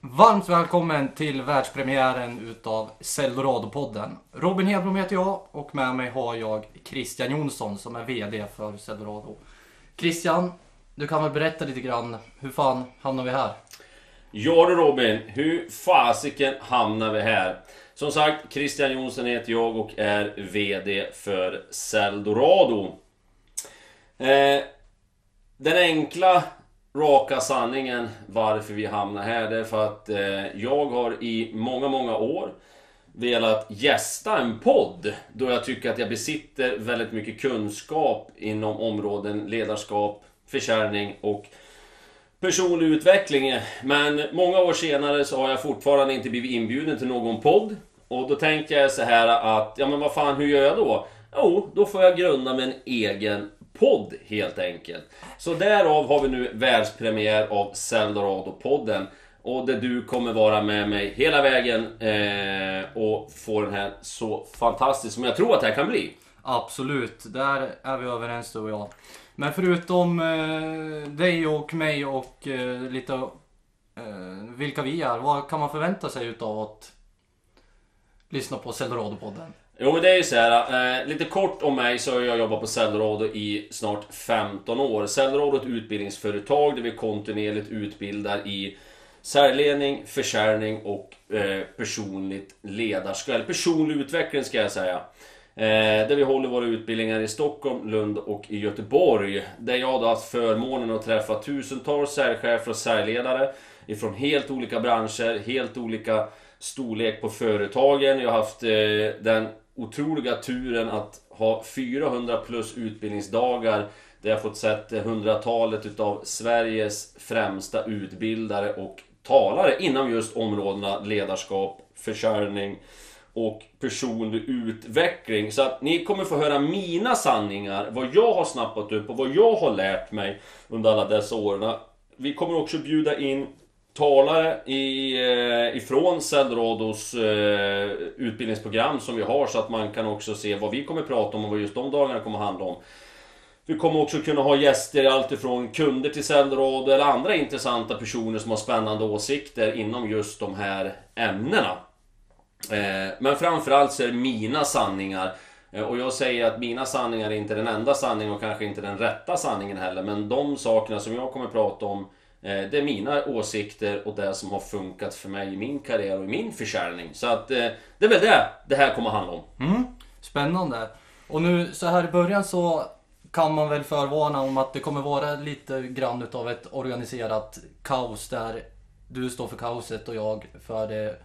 Varmt välkommen till världspremiären utav Celdorado-podden. Robin Hedblom heter jag och med mig har jag Christian Jonsson som är VD för Celdorado. Christian, du kan väl berätta lite grann, hur fan hamnar vi här? Ja du Robin, hur fasiken hamnar vi här? Som sagt, Christian Jonsson heter jag och är VD för Celdorado. Eh, den enkla, raka sanningen varför vi hamnar här, det är för att eh, jag har i många, många år velat gästa en podd då jag tycker att jag besitter väldigt mycket kunskap inom områden ledarskap, försäljning och personlig utveckling. Men många år senare så har jag fortfarande inte blivit inbjuden till någon podd. Och då tänker jag så här att, ja men vad fan, hur gör jag då? Jo, då får jag grunda med en egen podd helt enkelt. Så därav har vi nu världspremiär av Seldorado-podden. Och där du kommer vara med mig hela vägen eh, och få den här så fantastisk som jag tror att det här kan bli. Absolut, där är vi överens du och jag. Men förutom eh, dig och mig och eh, lite eh, vilka vi är, vad kan man förvänta sig utav att lyssna på Seldorado-podden? Jo men det är ju så här, eh, lite kort om mig så har jag jobbat på Celdorado i snart 15 år. Celdorado är ett utbildningsföretag där vi kontinuerligt utbildar i säljledning, försäljning och eh, personligt ledarskap, eller personlig utveckling ska jag säga. Eh, där vi håller våra utbildningar i Stockholm, Lund och i Göteborg. Där jag har haft förmånen att träffa tusentals säljchefer och säljledare ifrån helt olika branscher, helt olika storlek på företagen. Jag har haft eh, den otroliga turen att ha 400 plus utbildningsdagar där jag fått sett hundratalet utav Sveriges främsta utbildare och talare inom just områdena ledarskap, försörjning och personlig utveckling. Så att ni kommer få höra mina sanningar, vad jag har snappat upp och vad jag har lärt mig under alla dessa åren. Vi kommer också bjuda in talare i, eh, ifrån Celdorados eh, utbildningsprogram som vi har så att man kan också se vad vi kommer prata om och vad just de dagarna kommer handla om. Vi kommer också kunna ha gäster alltifrån kunder till Celdorado eller andra intressanta personer som har spännande åsikter inom just de här ämnena. Eh, men framförallt så är det mina sanningar. Eh, och jag säger att mina sanningar är inte den enda sanningen och kanske inte den rätta sanningen heller. Men de sakerna som jag kommer prata om Eh, det är mina åsikter och det som har funkat för mig i min karriär och i min försäljning. Så att eh, det är väl det det här kommer att handla om. Mm, spännande. Och nu så här i början så kan man väl förvarna om att det kommer vara lite grann utav ett organiserat kaos där du står för kaoset och jag för det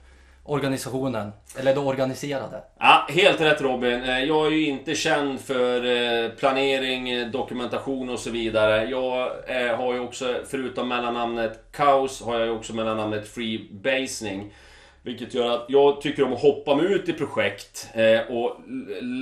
organisationen, eller det organiserade. Ja, helt rätt Robin. Eh, jag är ju inte känd för eh, planering, eh, dokumentation och så vidare. Jag har ju också, förutom mellannamnet Kaos, har jag ju också mellannamnet Freebasing. Vilket gör att jag tycker om att hoppa mig ut i projekt och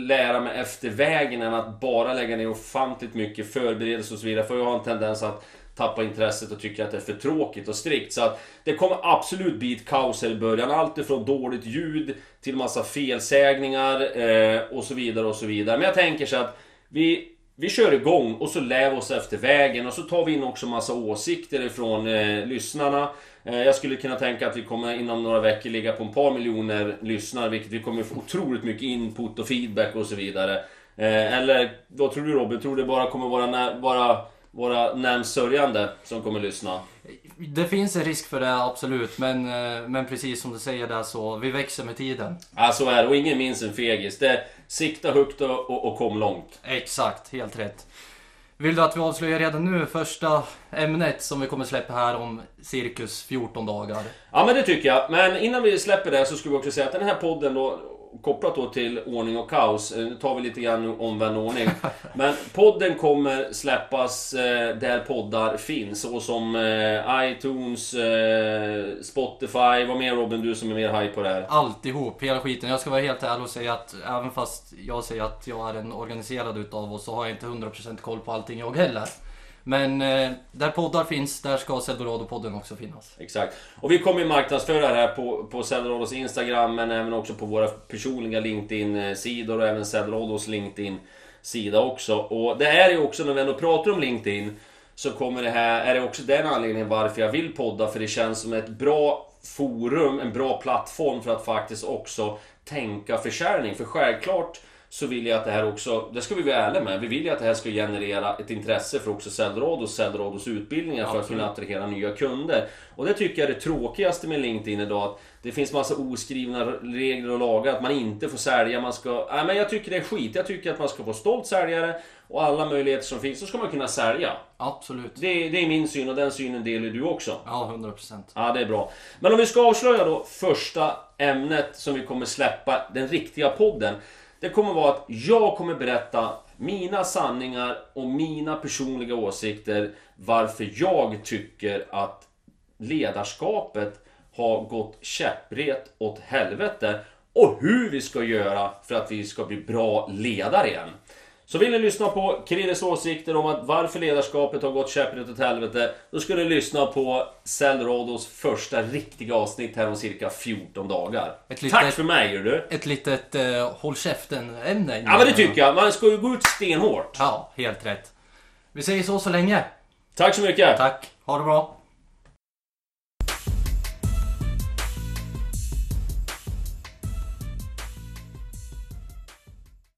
lära mig efter vägen än att bara lägga ner ofantligt mycket förberedelser och så vidare. För jag har en tendens att tappa intresset och tycker att det är för tråkigt och strikt. Så att det kommer absolut bli ett kaos här i början. Allt ifrån dåligt ljud till massa felsägningar eh, och så vidare och så vidare. Men jag tänker så att vi, vi kör igång och så lär vi oss efter vägen och så tar vi in också massa åsikter ifrån eh, lyssnarna. Eh, jag skulle kunna tänka att vi kommer inom några veckor ligga på ett par miljoner lyssnare, vilket vi kommer få otroligt mycket input och feedback och så vidare. Eh, eller vad tror du Robin? Tror du det bara kommer vara, vara våra närmst sörjande som kommer lyssna. Det finns en risk för det, absolut. Men, eh, men precis som du säger där så, vi växer med tiden. Ja, så är det. Och ingen minns en fegis. Det sikta högt och, och, och kom långt. Exakt, helt rätt. Vill du att vi avslöjar redan nu första ämnet som vi kommer släppa här om cirkus 14 dagar? Ja men det tycker jag. Men innan vi släpper det så skulle vi också säga att den här podden då kopplat då till ordning och kaos. Eh, nu tar vi lite grann omvänd ordning. Men podden kommer släppas eh, där poddar finns. Såsom eh, iTunes, Spotify. Vad mer Robin, du som är mer high på det här? Alltihop, hela skiten. Jag ska vara helt ärlig och säga att även fast jag säger att jag är en organiserad utav oss så har jag inte 100% koll på allting jag heller. Men eh, där poddar finns, där ska Celdorado-podden också finnas. Exakt. Och vi kommer ju marknadsföra det här på, på Celdorados Instagram, men även också på våra personliga LinkedIn-sidor och även Celdorados LinkedIn-sida också. Och det är ju också, när vi ändå pratar om LinkedIn, så kommer det här, är det också den anledningen varför jag vill podda, för det känns som ett bra forum, en bra plattform för att faktiskt också tänka försäljning. För självklart så vill jag att det här också, det ska vi vara ärliga med, vi vill ju att det här ska generera ett intresse för också Säljrad och Säljrados utbildningar för att kunna attrahera nya kunder. Och det tycker jag är det tråkigaste med LinkedIn idag, att det finns massa oskrivna regler och lagar, att man inte får sälja, man ska... Nej men jag tycker det är skit, jag tycker att man ska få stolt säljare och alla möjligheter som finns, så ska man kunna sälja. Absolut. Det, det är min syn och den synen delar du också. Ja, 100%. Ja, det är bra. Men om vi ska avslöja då första ämnet som vi kommer släppa, den riktiga podden. Det kommer vara att jag kommer berätta mina sanningar och mina personliga åsikter varför jag tycker att ledarskapet har gått käpprätt åt helvete och hur vi ska göra för att vi ska bli bra ledare igen. Så vill ni lyssna på Krilles åsikter om att varför ledarskapet har gått käpprätt åt helvete, då ska ni lyssna på Cellrados första riktiga avsnitt här om cirka 14 dagar. Litet- Tack för mig, gör du. Ett litet uh, håll käften-ämne. Ja, men det tycker jag. Man ska ju gå ut stenhårt. Ja, helt rätt. Vi säger så så länge. Tack så mycket. Tack. Ha det bra.